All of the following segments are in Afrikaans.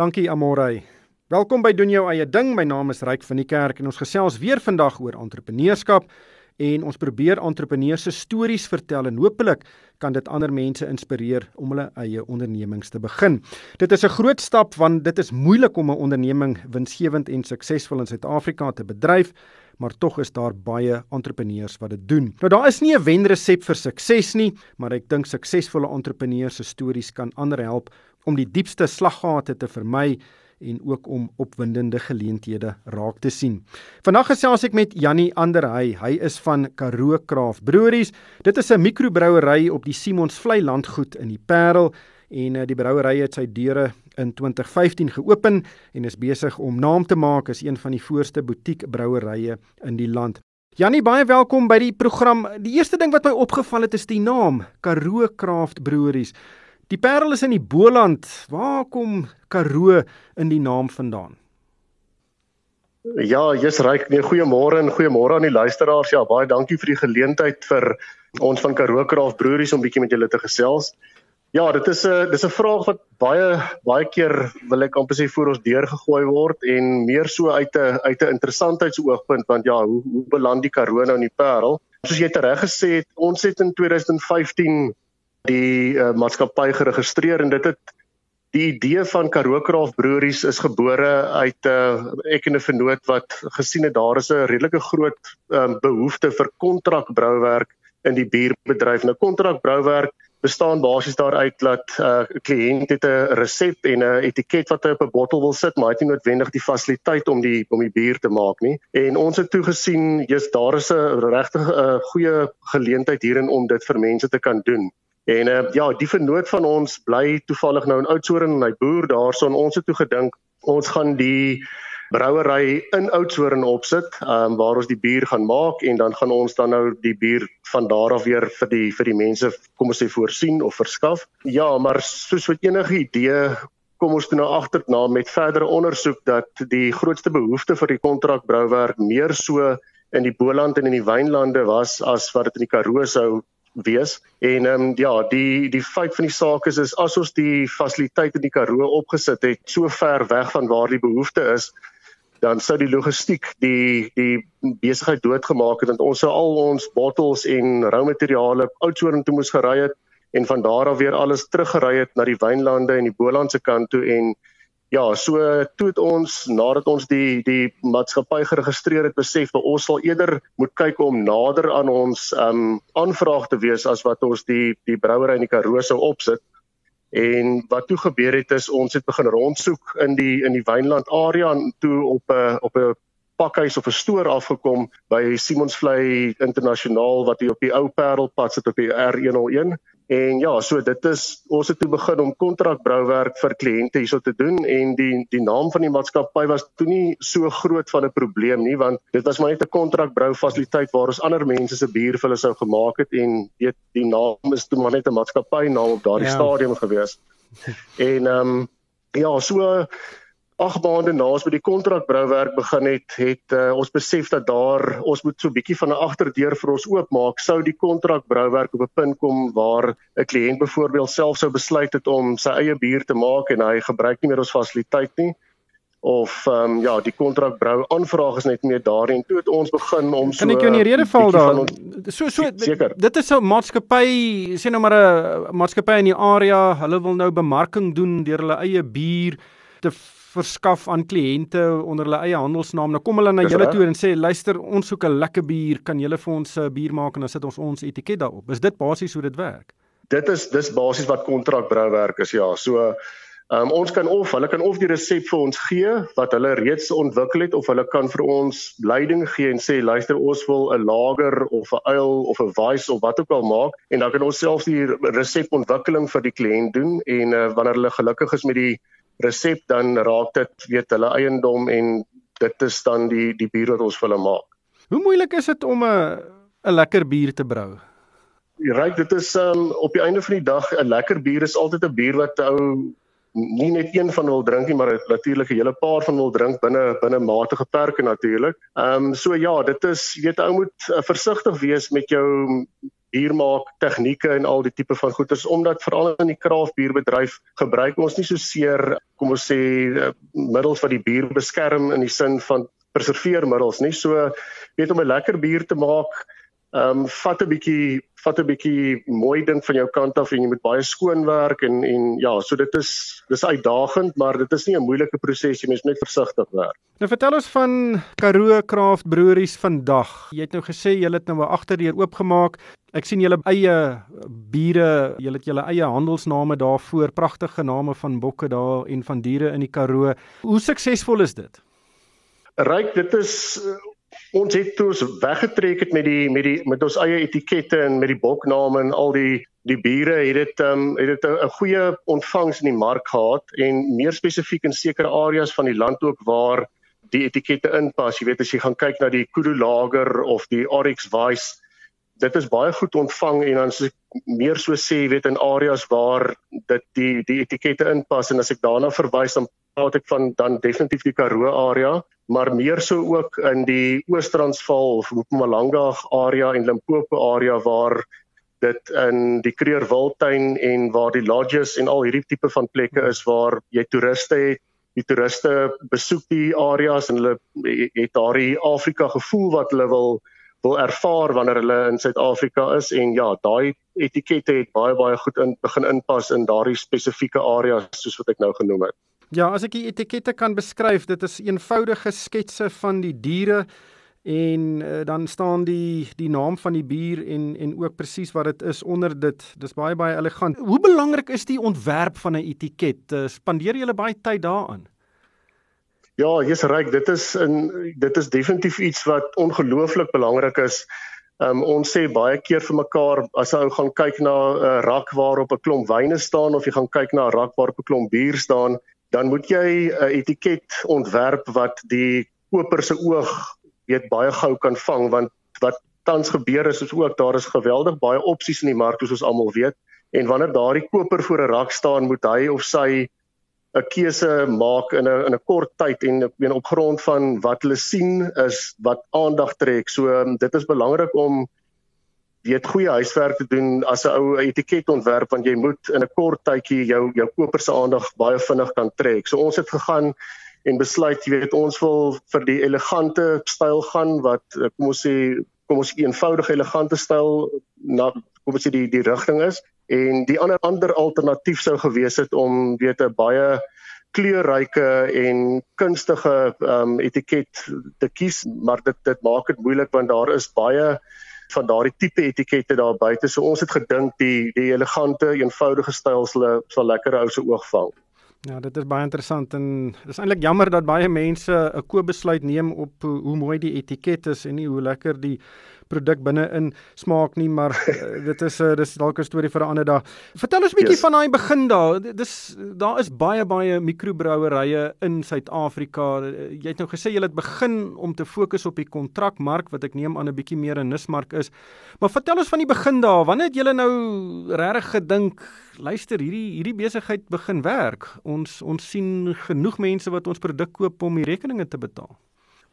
Dankie Amorey. Welkom by doen jou eie ding. My naam is Ryk van die Kerk en ons gesels weer vandag oor entrepreneurskap en ons probeer entrepreneurs se stories vertel en hopelik kan dit ander mense inspireer om hulle eie ondernemings te begin. Dit is 'n groot stap want dit is moeilik om 'n onderneming winsgewend en suksesvol in Suid-Afrika te bedryf maar tog is daar baie entrepreneurs wat dit doen. Nou daar is nie 'n wenresep vir sukses nie, maar ek dink suksesvolle entrepreneurs se stories kan ander help om die diepste slaggate te vermy en ook om opwindende geleenthede raak te sien. Vandag gesels ek met Jannie Anderhey. Hy is van Karoo Craft Breweries. Dit is 'n mikrobrouery op die Simonsvlei landgoed in die Parel en uh, die brouery het sy deure in 2015 geopen en is besig om naam te maak as een van die voorste butiek brouerye in die land. Jannie, baie welkom by die program. Die eerste ding wat my opgeval het is die naam, Karoo Craft Breweries. Die Parel is in die Boland. Waar kom Karoo in die naam vandaan? Ja, jy's reg. Nee, goeiemôre en goeiemôre aan die luisteraars. Ja, baie dankie vir die geleentheid vir ons van Karoo Craft Breweries om bietjie met julle te gesels. Ja, dit is 'n dis 'n vraag wat baie baie keer wil ek amper sê voor ons deur gegooi word en meer so uit 'n uit 'n interessantheidsoogpunt want ja, hoe hoe beland die Karoo nou in die Parel? Soos jy tereg gesê het, ons het in 2015 die uh, maatskappy geregistreer en dit het die idee van Karoo Craft Breweries is gebore uit 'n uh, ek en 'n vennoot wat gesien het daar is 'n redelike groot um, behoefte vir kontrakbrouwerk in die bierbedryf. Nou kontrakbrouwerk bestaan basies daaruit dat 'n uh, kliënt het 'n resep en 'n etiket wat hy op 'n bottel wil sit, maar hy het nie noodwendig die fasiliteit om die om die bier te maak nie. En ons het toe gesien, jy's daar is 'n regtig 'n uh, goeie geleentheid hierin om dit vir mense te kan doen. En uh, ja, die vernoot van ons bly toevallig nou in Oudtshoorn en hy boer daarson. Ons het toe gedink ons gaan die brouery in Oudtshoorn opsit, um, waar ons die bier gaan maak en dan gaan ons dan nou die bier van daar af weer vir die vir die mense kom ons sê voorsien of verskaf. Ja, maar soos wat enige idee kom ons toe nou agterna met verdere ondersoek dat die grootste behoefte vir die kontrakbrouwerk meer so in die Boland en in die wynlande was as wat dit in die Karoo sou wees. En ehm um, ja die die feit van die saak is is as ons die fasiliteite in die Karoo opgesit het so ver weg van waar die behoefte is dan sou die logistiek die die besigheid doodgemaak het want ons sou al ons bottels en rou materiale Oudtshoorn toe moes gery het en van daar af weer alles teruggery het na die wynlande en die Bolandse kant toe en ja so toe het ons nadat ons die die maatskappy geregistreer het besef dat ons sal eerder moet kyk om nader aan ons um aanvraag te wees as wat ons die die brouery in die Karoo sou opsit. En wat toe gebeur het is ons het begin rondsoek in die in die Wynland area en toe op 'n op 'n pakhuis of 'n stoor afgekom by Simonsvlei Internasionaal wat hier op die ou Parelpad sit op die R101 En ja, so dit is ons het toe begin om kontrakbrouwerk vir kliënte hierso te doen en die die naam van die maatskappy was toe nie so groot van 'n probleem nie want dit was maar net 'n kontrakbrou fasiliteit waar ons ander mense se bier vir hulle sou gemaak het en weet die naam is toe maar net 'n maatskappy naam op daardie ja. stadium gewees. En ehm um, ja, so 8 maande na ons by die kontrakbrouwerk begin het, het uh, ons besef dat daar ons moet so 'n bietjie van 'n agterdeur vir ons oopmaak. Sou die kontrakbrouwerk op 'n punt kom waar 'n kliënt byvoorbeeld self sou besluit het om sy eie bier te maak en hy gebruik nie meer ons fasiliteit nie of ehm um, ja, die kontrakbrou aanvraag is net meer daarin. Toe het ons begin om so Kan ek jou in die rede val daar? So so seker. Dit is 'n maatskappy, sê nou maar 'n maatskappy in die area, hulle wil nou bemarking doen deur hulle eie bier te verskaf aan kliënte onder hulle eie handelsnaam. Nou kom hulle na julle toe en sê luister, ons soek 'n lekker bier, kan julle vir ons 'n uh, bier maak en dan sit ons ons etiket daarop. Is dit basies hoe dit werk? Dit is dis basies wat kontrakbrouwerk is ja. So um, ons kan of hulle kan of die resep vir ons gee wat hulle reeds ontwikkel het of hulle kan vir ons leiding gee en sê luister ons wil 'n lager of 'n ale of 'n weiss of wat ook al maak en dan kan ons self die resepontwikkeling vir die kliënt doen en uh, wanneer hulle gelukkig is met die resep dan raak dit weet hulle eiendom en dit is dan die die bier wat ons vir hulle maak. Hoe moeilik is dit om 'n 'n lekker bier te brou? Ryk, dit is um, op die einde van die dag 'n lekker bier is altyd 'n bier wat ou nie net een van wil drink nie, maar natuurlik 'n hele paar van wil drink binne binne matige perke natuurlik. Ehm um, so ja, dit is jy weet ou moet uh, versigtig wees met jou biermaak tegnieke en al die tipe van goeders omdat veral in die kraafbierbedryf gebruik ons nie so seer kom ons sê eh, middels wat die bier beskerm in die sin van preserveermiddels nie. So weet om 'n lekker bier te maak ehm um, vat 'n bietjie vat 'n bietjie mooi ding van jou kant af en jy moet baie skoon werk en en ja, so dit is dis uitdagend, maar dit is nie 'n moeilike proses nie, mens moet net versigtig werk. Nou vertel ons van Karoo Craft Breweries vandag. Jy het nou gesê jy het nou 'n agterdeur oopgemaak. Ek sien julle eie biere, julle het julle eie handelsname daarvoor, pragtige name van bokke daar en van diere in die Karoo. Hoe suksesvol is dit? Ryk, dit is ons het toe ons weggetrek het met die met die met ons eie etikette en met die bokname en al die die biere het dit um, het dit 'n goeie ontvangs in die mark gehad en meer spesifiek in sekere areas van die land ook waar die etikette inpas. Jy weet as jy gaan kyk na die Kudu Lager of die Oryx Vice dit is baie goed ontvang en dan as ek meer so sê weet in areas waar dit die die etikette inpas. En as ek daarna verwys dan praat ek van dan definitief die Karoo area, maar meer so ook in die Oos-Transvaal of Mpumalanga area en Limpopo area waar dit in die Kreer Wildtuin en waar die lodges en al hierdie tipe van plekke is waar jy toeriste het. Die toeriste besoek die areas en hulle het daardie Afrika gevoel wat hulle wil wil ervaar wanneer hulle in Suid-Afrika is en ja, daai etikette het baie baie goed in begin inpas in daardie spesifieke areas soos wat ek nou genoem het. Ja, as ek die etikette kan beskryf, dit is eenvoudige sketse van die diere en uh, dan staan die die naam van die bier en en ook presies wat dit is onder dit. Dis baie baie elegant. Hoe belangrik is die ontwerp van 'n etiket? Uh, spandeer jy baie tyd daaraan? Ja, jy's reg. Dit is in dit is definitief iets wat ongelooflik belangrik is. Um, ons sê baie keer vir mekaar as ou gaan kyk na 'n uh, rak waarop 'n klomp wyne staan of jy gaan kyk na 'n rak waarop 'n klomp bier staan, dan moet jy 'n etiket ontwerp wat die koper se oog weet baie gou kan vang want wat tans gebeur is is ook daar is geweldig baie opsies in die mark soos ons almal weet en wanneer daardie koper voor 'n rak staan moet hy of sy 'n keuse maak in 'n in 'n kort tyd en ek meen op grond van wat hulle sien is wat aandag trek. So dit is belangrik om weet goeie huiswerk te doen as 'n ou etiket ontwerp want jy moet in 'n kort tydjie jou jou koper se aandag baie vinnig kan trek. So ons het gegaan en besluit, jy weet, ons wil vir die elegante styl gaan wat kom ons sê kom ons eenvoudige elegante styl na kom ons sê die die rigting is en die ander ander alternatief sou gewees het om weet 'n baie kleurryke en kunstige um, etiket te kies, maar dit dit maak dit moeilik want daar is baie van daardie tipe etikette daar buite. So ons het gedink die die elegante, eenvoudige styl sal sal lekker ou se oog vang. Ja, dit is baie interessant en dis eintlik jammer dat baie mense 'n koopbesluit neem op hoe mooi die etiket is en nie hoe lekker die produk binne-in smaak nie, maar uh, dit is 'n uh, dis dalk 'n storie vir 'n ander dag. Vertel ons 'n bietjie yes. van daai begin daar. Dis daar is baie baie mikrobrouwerye in Suid-Afrika. Jy het nou gesê jy het begin om te fokus op die kontrakmark wat ek neem aan 'n bietjie meer 'n nismark is. Maar vertel ons van die begin daar. Wanneer het julle nou regtig gedink, luister, hierdie hierdie besigheid begin werk. Ons ons sien genoeg mense wat ons produk koop om die rekeninge te betaal.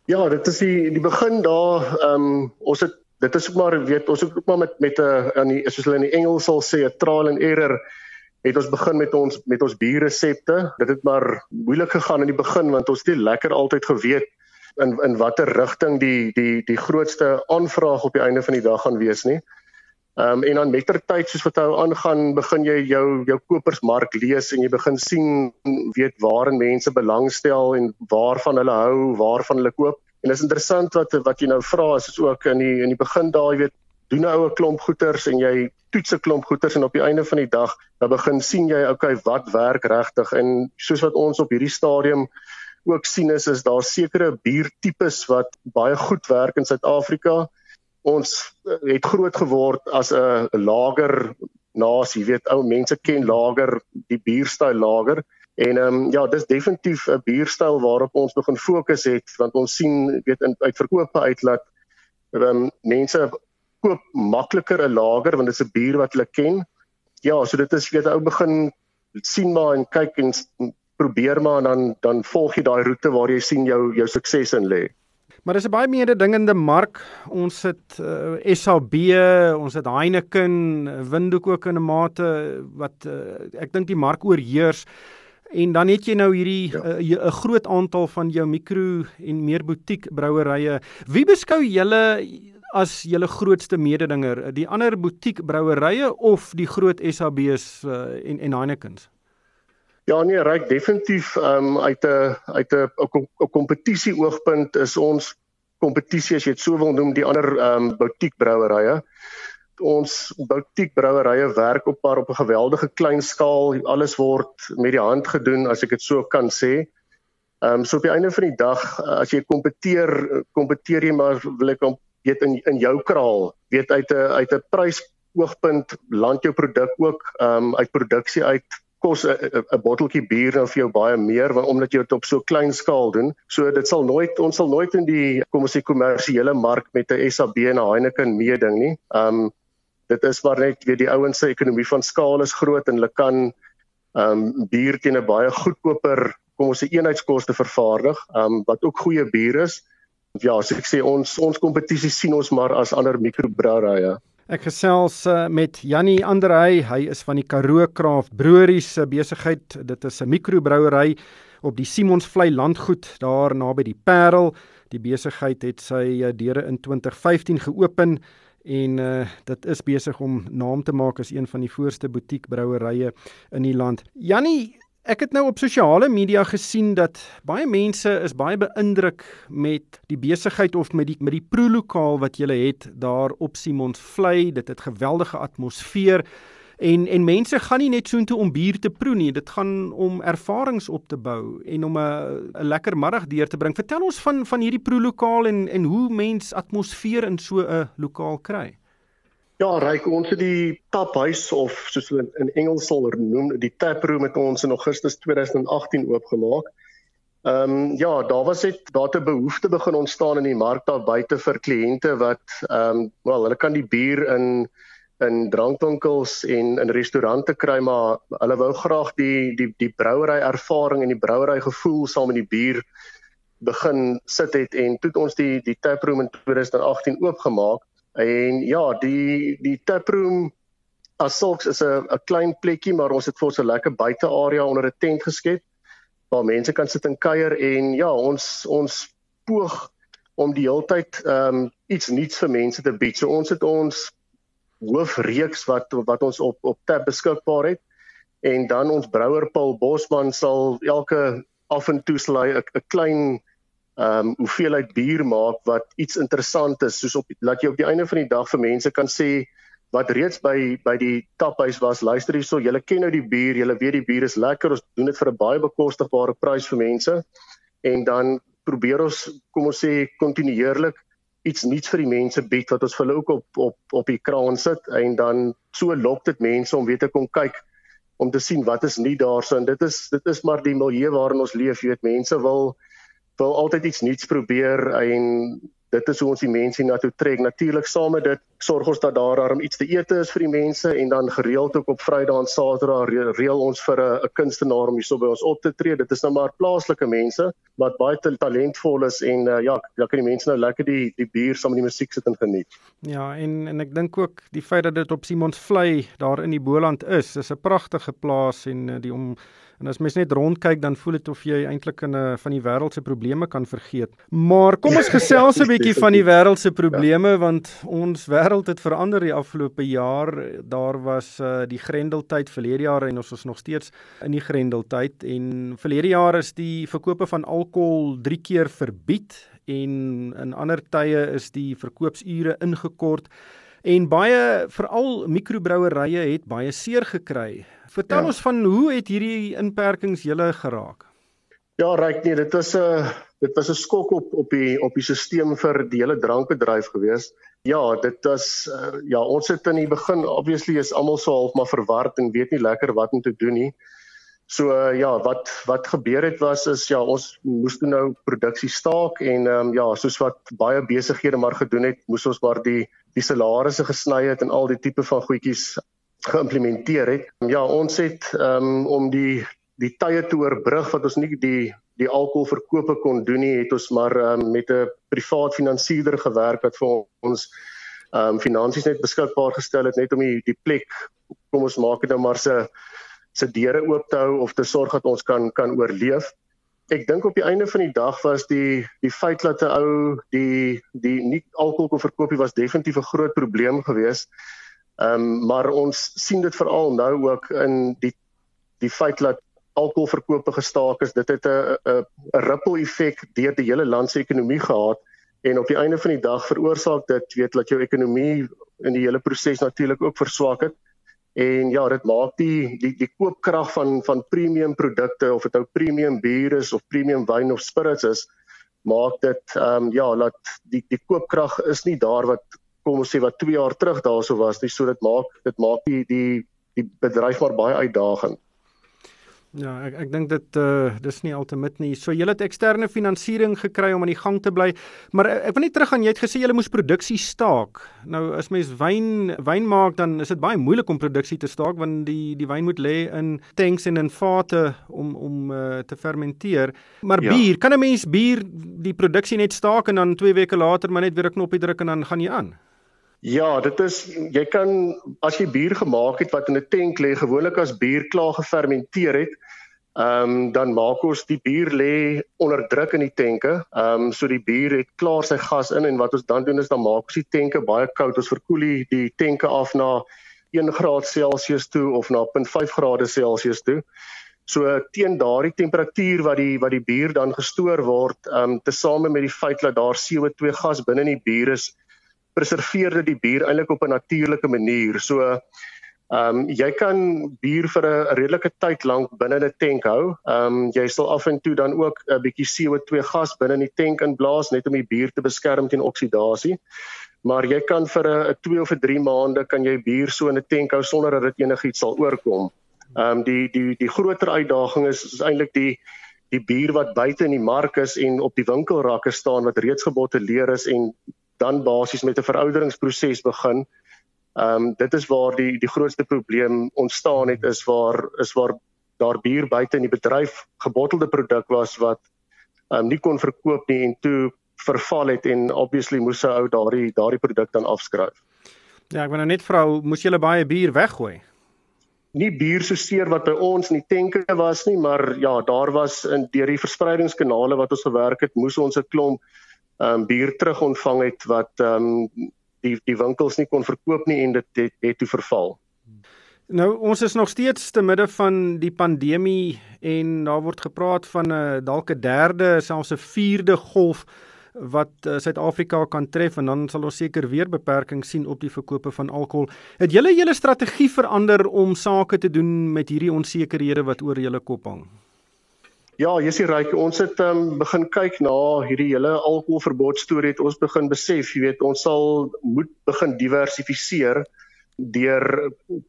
Ja, dit is die die begin daar. Ehm um, ons het dit is ook maar weet ons ook maar met met 'n uh, aan die soos hulle in die Engels sal sê 'n trial and error het ons begin met ons met ons bierresepte. Dit het maar moeilik gegaan in die begin want ons het nie lekker altyd geweet in in watter rigting die die die grootste aanvraag op die einde van die dag gaan wees nie. Ehm um, en dan mettertyd soos wat hy aangaan, begin jy jou jou kopersmark lees en jy begin sien weet waarin mense belangstel en waarvan hulle hou, waarvan hulle koop. En dis interessant wat wat jy nou vra is is ook in die in die begin daai weet doen nou 'n klomp goeters en jy toets 'n klomp goeters en op die einde van die dag dan begin sien jy okay wat werk regtig en soos wat ons op hierdie stadium ook sien is is daar sekere biertipes wat baie goed werk in Suid-Afrika. Ons eh, het groot geword as 'n lager nasie, weet ou mense ken lager, die bierstyl lager. En ehm um, ja, dis definitief 'n bierstyl waarop ons begin fokus het want ons sien weet in uit verkope uit dat ehm um, mense koop makliker 'n lager want dit is 'n bier wat hulle ken. Ja, so dit is weet ou begin sien maar en kyk en probeer maar en dan dan volg jy daai roete waar jy sien jou jou sukses in lê. Maar dis 'n baie mededingende mark. Ons het uh, eh, SAB, ons het Heineken, Windhoek ook in 'n mate wat uh, ek dink die mark oorheers. En dan het jy nou hierdie 'n ja. uh, groot aantal van jou mikro en meer butiek brouerye. Wie beskou julle as julle grootste mededinger? Die ander butiek brouerye of die groot SAB's uh, en en Heineken's? Ja nee, ryk definitief um, uit 'n uit 'n 'n kompetisie oogpunt is ons kompetisie as jy dit so wil noem die ander ehm um, boutique brouerye. Ons boutique brouerye werk op paar op 'n geweldige klein skaal. Alles word met die hand gedoen as ek dit so kan sê. Ehm um, so op die einde van die dag as jy kompeteer, kompeteer jy maar wil ek weet in in jou kraal, weet uit 'n uit 'n prys oogpunt land jou produk ook ehm um, uit produksie uit kos 'n botteltjie bier dan vir jou baie meer want omdat jy dit op so klein skaal doen. So dit sal nooit ons sal nooit in die kom ons sê kommersiële mark met 'n SAB en 'n Heineken meeding nie. Um dit is maar net weet die ouens se ekonomie van skaal is groot en hulle kan um bier teen 'n baie goedkoper kom ons sê eenheidskoste vervaardig um wat ook goeie bier is. Ja, as ek sê ons ons kompetisie sien ons maar as ander mikrobrouerye. Ek gesels uh, met Jannie Andrei, hy is van die Karoo Craft Breweries se besigheid. Dit is 'n mikrobrouery op die Simonsvlei landgoed daar naby die Parel. Die besigheid het sy uh, deure in 2015 geopen en uh, dit is besig om naam te maak as een van die voorste butiekbrouerye in die land. Jannie, Ek het nou op sosiale media gesien dat baie mense is baie beïndruk met die besigheid of met die met die prolokaal wat jy het daar op Simons Vlei. Dit het geweldige atmosfeer en en mense gaan nie net soontoe om bier te proe nie. Dit gaan om ervarings op te bou en om 'n 'n lekker middag deur te bring. Vertel ons van van hierdie prolokaal en en hoe mens atmosfeer in so 'n lokaal kry. Ja, ryk ons het die taphuis of soos hulle in Engels sal noem, die tap room het ons in Augustus 2018 oopgemaak. Ehm um, ja, daar was dit daar 'n behoefte begin ontstaan in die mark daar buite vir kliënte wat ehm um, wel, hulle kan die bier in in drankwinkels en in restaurante kry, maar hulle wou graag die die die brouery ervaring en die brouery gevoel saam met die bier begin sit het en toe het ons die die tap room in 2018 oopgemaak En ja, die die taproom as sulks is 'n 'n klein plekkie, maar ons het vir ons 'n lekker buitearea onder 'n tent geskep waar mense kan sit en kuier en ja, ons ons poog om die heeltyd ehm um, iets nuuts vir mense te bied. So ons het ons hoofreeks wat wat ons op op tap beskikbaar het. En dan ons brouer Paul Bosman sal elke af en toe slaai 'n klein ehm um, hoeveelheid bier maak wat iets interessant is. Soos op laat jy op die einde van die dag vir mense kan sê wat reeds by by die taphuis was luister hierso julle ken nou die bier julle weet die bier is lekker ons doen dit vir 'n baie bekostigbare prys vir mense. En dan probeer ons kom ons sê kontinuerlik iets nuuts vir die mense bied wat ons vir hulle ook op op op die kraan sit en dan so lok dit mense om weer te kom kyk om te sien wat is nie daarso en dit is dit is maar die milieu waarin ons leef jy weet mense wil wil altyd iets nuuts probeer en dit is hoe ons die mense na toe trek. Natuurlik saam met dit sorg ons dat daar daarom iets te eet is vir die mense en dan gereeld ook op Vrydag en Saterdag reël ons vir 'n kunstenaar om hierso by ons op te tree. Dit is nou maar plaaslike mense wat baie talentvol is en uh, ja, ja kan die mense nou lekker die die bier saam met die musiek sit en geniet. Ja, en en ek dink ook die feit dat dit op Simons Vlei daar in die Boland is, is 'n pragtige plaas en uh, die om En as mens net rondkyk dan voel dit of jy eintlik in 'n van die wêreld se probleme kan vergeet. Maar kom ons gesels 'n bietjie van die wêreld se probleme ja. want ons wêreld het verander die afgelope jaar. Daar was uh, die Grendeltyd verlede jaar en ons is nog steeds in die Grendeltyd en verlede jaar is die verkope van alkohol 3 keer verbied en in ander tye is die verkoopsure ingekort en baie veral mikrobrouerye het baie seer gekry Vertel ja. ons van hoe het hierdie inperkings julle geraak? Ja, reg nee, dit was 'n dit was 'n skok op op die op die stelsel vir die hele drankbedryf gewees. Ja, dit was uh, ja, ons het in die begin obviously is almal so half maar verward en weet nie lekker wat om te doen nie. So uh, ja, wat wat gebeur het was is ja, ons moes toe nou produksie staak en ehm um, ja, soos wat baie besighede maar gedoen het, moes ons maar die die salarisse gesny het en al die tipe van goedjies geïmplementeer het. Ja, ons het um, om die die tye te oorbrug wat ons nie die die alkoholverkope kon doen nie, het ons maar um, met 'n privaat finansierder gewerk wat vir ons ehm um, finansies net beskikbaar gestel het net om die, die plek kom ons maak dit nou maar se se deure oop te hou of te sorg dat ons kan kan oorleef. Ek dink op die einde van die dag was die die feit dat 'n ou die die nie alkohol kon verkoop nie was definitief 'n groot probleem geweest. Ehm um, maar ons sien dit veral nou ook in die die feit dat alkoholverkope gestaak is, dit het 'n 'n ripple effek deur die hele land se ekonomie gehad en op die einde van die dag veroorsaak dit weet dat jou ekonomie in die hele proses natuurlik ook verswak het. En ja, dit maak die die die koopkrag van van premium produkte of dit nou premium bier is of premium wyn of spirits is, maak dit ehm um, ja, dat die die koopkrag is nie daar wat kom ons sê wat 2 jaar terug daarso was nie. So dit maak dit maak die die die bedryf maar baie uitdagend. Ja, ek ek dink dit uh dis nie altemit nie. So julle het eksterne finansiering gekry om aan die gang te bly. Maar ek wil net terug aan jy het gesê julle moes produksie staak. Nou as mens wyn wyn maak dan is dit baie moeilik om produksie te staak want die die wyn moet lê in tanks en in vate om om uh, te fermenteer. Maar ja. bier, kan 'n mens bier die produksie net staak en dan 2 weke later maar net weer 'n knoppie druk en dan gaan jy aan? Ja, dit is jy kan as jy bier gemaak het wat in 'n tank lê, gewoonlik as bier klaar gefermenteer het, ehm um, dan maak ons die bier lê onder druk in die tanke. Ehm um, so die bier het klaar sy gas in en wat ons dan doen is dan maak ons die tanke baie koud. Ons verkoel die, die tanke af na 1 graad Celsius toe of na 0.5 grade Celsius toe. So teen daardie temperatuur wat die wat die bier dan gestoor word, ehm um, tesame met die feit dat daar CO2 gas binne in die bier is, preserveer dit die bier eintlik op 'n natuurlike manier. So ehm um, jy kan bier vir 'n redelike tyd lank binne 'n tank hou. Ehm um, jy sal af en toe dan ook 'n bietjie CO2 gas binne in die tank inblaas net om die bier te beskerm teen oksidasie. Maar jy kan vir 'n 2 of 3 maande kan jy bier so in 'n tank hou sonder dat dit enigiets sal oorkom. Ehm um, die die die groter uitdaging is, is eintlik die die bier wat buite in die mark is en op die winkelrakke staan wat reeds gebotteleer is en dan basies met 'n verouderingsproses begin. Ehm um, dit is waar die die grootste probleem ontstaan het is waar is waar daar bier buite in die bedryf gebottelde produk was wat ehm um, nie kon verkoop nie en toe verval het en obviously moes 'n ou daardie daardie produk dan afskryf. Ja, ek wou nou net vra, moes jy baie bier weggooi? Nie bier so seer wat by ons in die tenke was nie, maar ja, daar was in deur die verspreidingskanale wat ons gewerk het, moes ons 'n klomp um, bier terug ontvang het wat um, die die winkels nie kon verkoop nie en dit het, het toe verval. Nou ons is nog steeds te midde van die pandemie en daar word gepraat van 'n uh, dalk 'n derde selfs 'n vierde golf wat uh, Suid-Afrika kan tref en dan sal ons seker weer beperkings sien op die verkope van alkohol. Het julle julle strategie verander om sake te doen met hierdie onsekerhede wat oor julle kop hang? Ja, Jessie Ryk, ons het um, begin kyk na hierdie hele alkoholverbod storie. Ons begin besef, jy weet, ons sal moet begin diversifiseer deur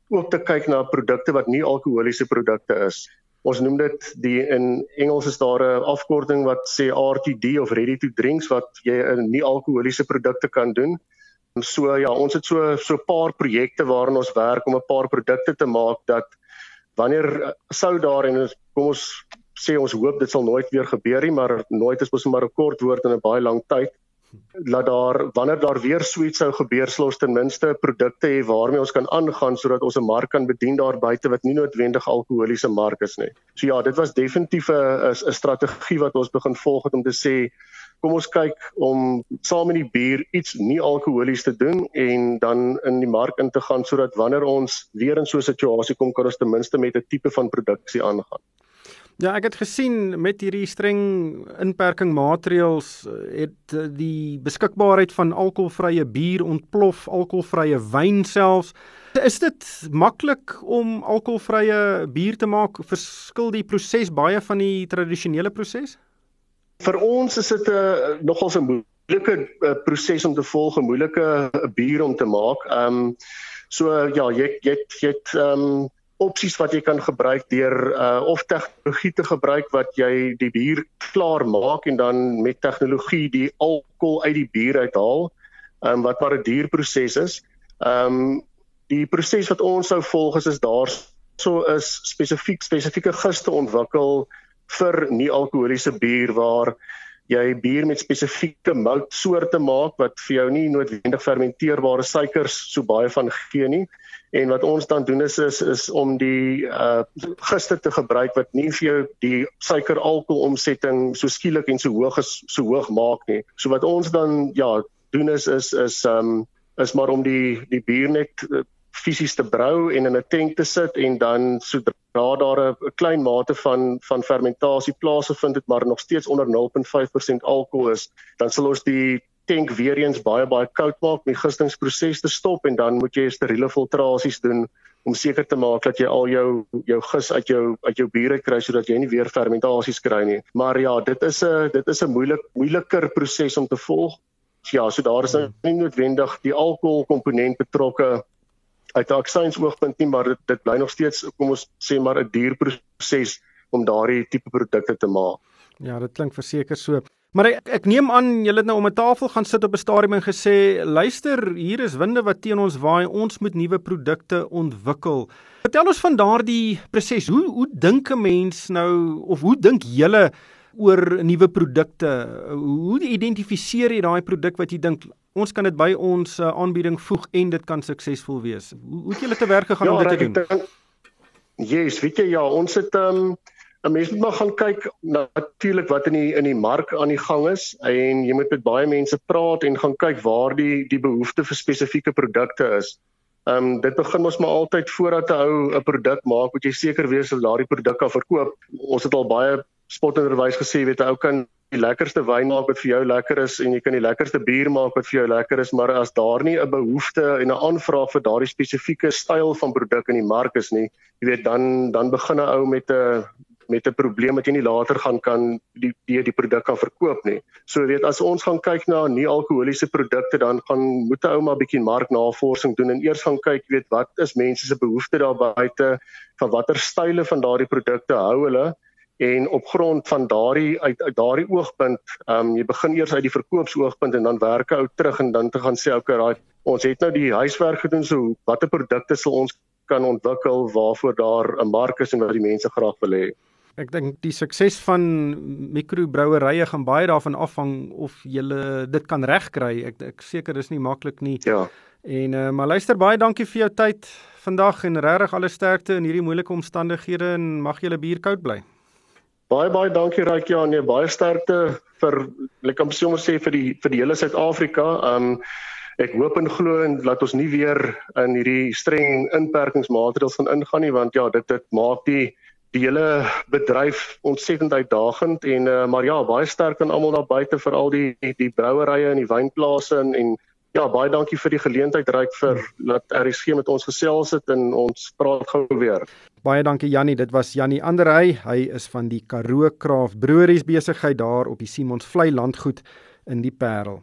ook te kyk na produkte wat nie alkoholiese produkte is. Ons noem dit die in Engels is daar 'n afkorting wat sê RTD of ready to drinks wat jy in nie alkoholiese produkte kan doen. En so ja, ons het so so 'n paar projekte waarin ons werk om 'n paar produkte te maak dat wanneer sou daar en kom ons sê ons hoop dit sal nooit weer gebeur nie, maar nooit is mos maar 'n kort woord in 'n baie lang tyd. Laat daar wanneer daar weer suits sou gebeur, sal ons ten minste produkte hê waarmee ons kan aangaan sodat ons 'n mark kan bedien daar buite wat nie noodwendig alkoholiese mark is nie. So ja, dit was definitief 'n 'n strategie wat ons begin volg het om te sê kom ons kyk om saam met die bier iets nie alkoholies te doen en dan in die mark in te gaan sodat wanneer ons weer in so 'n situasie kom kan ons ten minste met 'n tipe van produksie aangaan. Ja, ek het gesien met hierdie streng inperking maatreëls eh, het eh, die beskikbaarheid van alkoholvrye bier ontplof, alkoholvrye wyn selfs. Is dit maklik om alkoholvrye bier te maak? Verskil die proses baie van die tradisionele proses? Vir ons is dit 'n uh, nogals 'n moeilike uh, proses om te volg, 'n moeilike uh, bier om te maak. Ehm um, so uh, ja, jy jy jy ehm um, opsies wat jy kan gebruik deur uh of tegnologie te gebruik wat jy die bier klaar maak en dan met tegnologie die alkohol uit die bier uithaal. Um wat maar 'n duur proses is. Um die proses wat ons sou volg is is daar so is spesifiek spesifieke giste ontwikkel vir nie alkoholiese bier waar jy bier met spesifieke moutsoorte maak wat vir jou nie noodwendig fermenteerbare suikers so baie van gee nie en wat ons dan doen is is, is om die uh gister te gebruik wat nie vir jou die suiker alkohol omsetting so skielik en so hoog is so hoog maak nie. So wat ons dan ja doen is is is um is maar om die die bier net uh, fisies te brou en in 'n tank te sit en dan sodra daar 'n klein mate van van fermentasie plaasvind dit maar nog steeds onder 0.5% alkohol is, dan sal ons die tank weer eens baie baie koud maak om die gistingsproses te stop en dan moet jy steriele filtrasies doen om seker te maak dat jy al jou jou gis uit jou uit jou biere kry sodat jy nie weer fermentasies kry nie. Maar ja, dit is 'n dit is 'n moeilik moeiliker proses om te volg. Ja, so daar is nou nie noodwendig die alkohol komponent betrokke uit 'n aksiens oogpunt nie, maar dit dit bly nog steeds kom ons sê maar 'n duur proses om daardie tipe produkte te maak. Ja, dit klink verseker so. Maar ek, ek neem aan julle het nou om 'n tafel gaan sit op 'n stadium en gesê, "Luister, hier is winde wat teen ons waai. Ons moet nuwe produkte ontwikkel." Vertel ons van daardie proses. Hoe hoe dink 'n mens nou of hoe dink julle oor nuwe produkte? Hoe identifiseer jy daai produk wat jy dink ons kan dit by ons uh, aanbieding voeg en dit kan suksesvol wees? Hoe hoe het julle te werk gegaan ja, om dit te doen? Ja, yes, weet jy ja, ons het ehm um 'n mens moet maar gaan kyk natuurlik wat in die in die mark aan die gang is en jy moet met baie mense praat en gaan kyk waar die die behoefte vir spesifieke produkte is. Ehm um, dit begin ons maar altyd voordat 'n ou 'n produk maak, moet jy seker wees dat daardie produk kan verkoop. Ons het al baie spotinderwys gesê, weet 'n ou kan die lekkerste wyn maak wat vir jou lekker is en jy kan die lekkerste bier maak wat vir jou lekker is, maar as daar nie 'n behoefte en 'n aanvraag vir daardie spesifieke styl van produk in die mark is nie, jy weet dan dan begin 'n ou met 'n met 'n probleem wat jy nie later gaan kan die die, die produk kan verkoop nie. So weet as ons gaan kyk na nie alkoholiese produkte dan gaan moet 'n ou maar bietjie marknavorsing doen en eers gaan kyk weet wat is mense se behoeftes daar buite van watter style van daardie produkte hou hulle en op grond van daardie uit, uit daardie oogpunt, ehm um, jy begin eers uit die verkoopsoogpunt en dan werk ou terug en dan te gaan sê okay, raai, ons het nou die huiswerk gedoen so watter produkte sal ons kan ontwikkel waarvoor daar 'n mark is en wat die mense graag wil hê. Ek dink die sukses van mikrobrouerye gaan baie daarvan afhang of jy dit kan regkry. Ek ek seker dis nie maklik nie. Ja. En uh, maar luister baie dankie vir jou tyd vandag en regtig alle sterkte in hierdie moeilike omstandighede en mag julle bier koud bly. Baie baie dankie Raakie aan jou baie sterkte vir ek kan sommer sê vir die vir die hele Suid-Afrika. Um ek hoop en glo en laat ons nie weer in hierdie streng inperkingsmaatreëls van ingaan nie want ja dit dit maak die die hele bedryf ontsettend uitdagend en uh, maar ja baie sterk aan almal daar buite vir al die die, die brouerye en die wynplase en, en ja baie dankie vir die geleentheid ryk vir dat RSG met ons gesels het en ons praat gou weer. Baie dankie Jannie, dit was Jannie Anderey. Hy is van die Karoo Craft Breweries besigheid daar op die Simons Vlei landgoed in die Parel.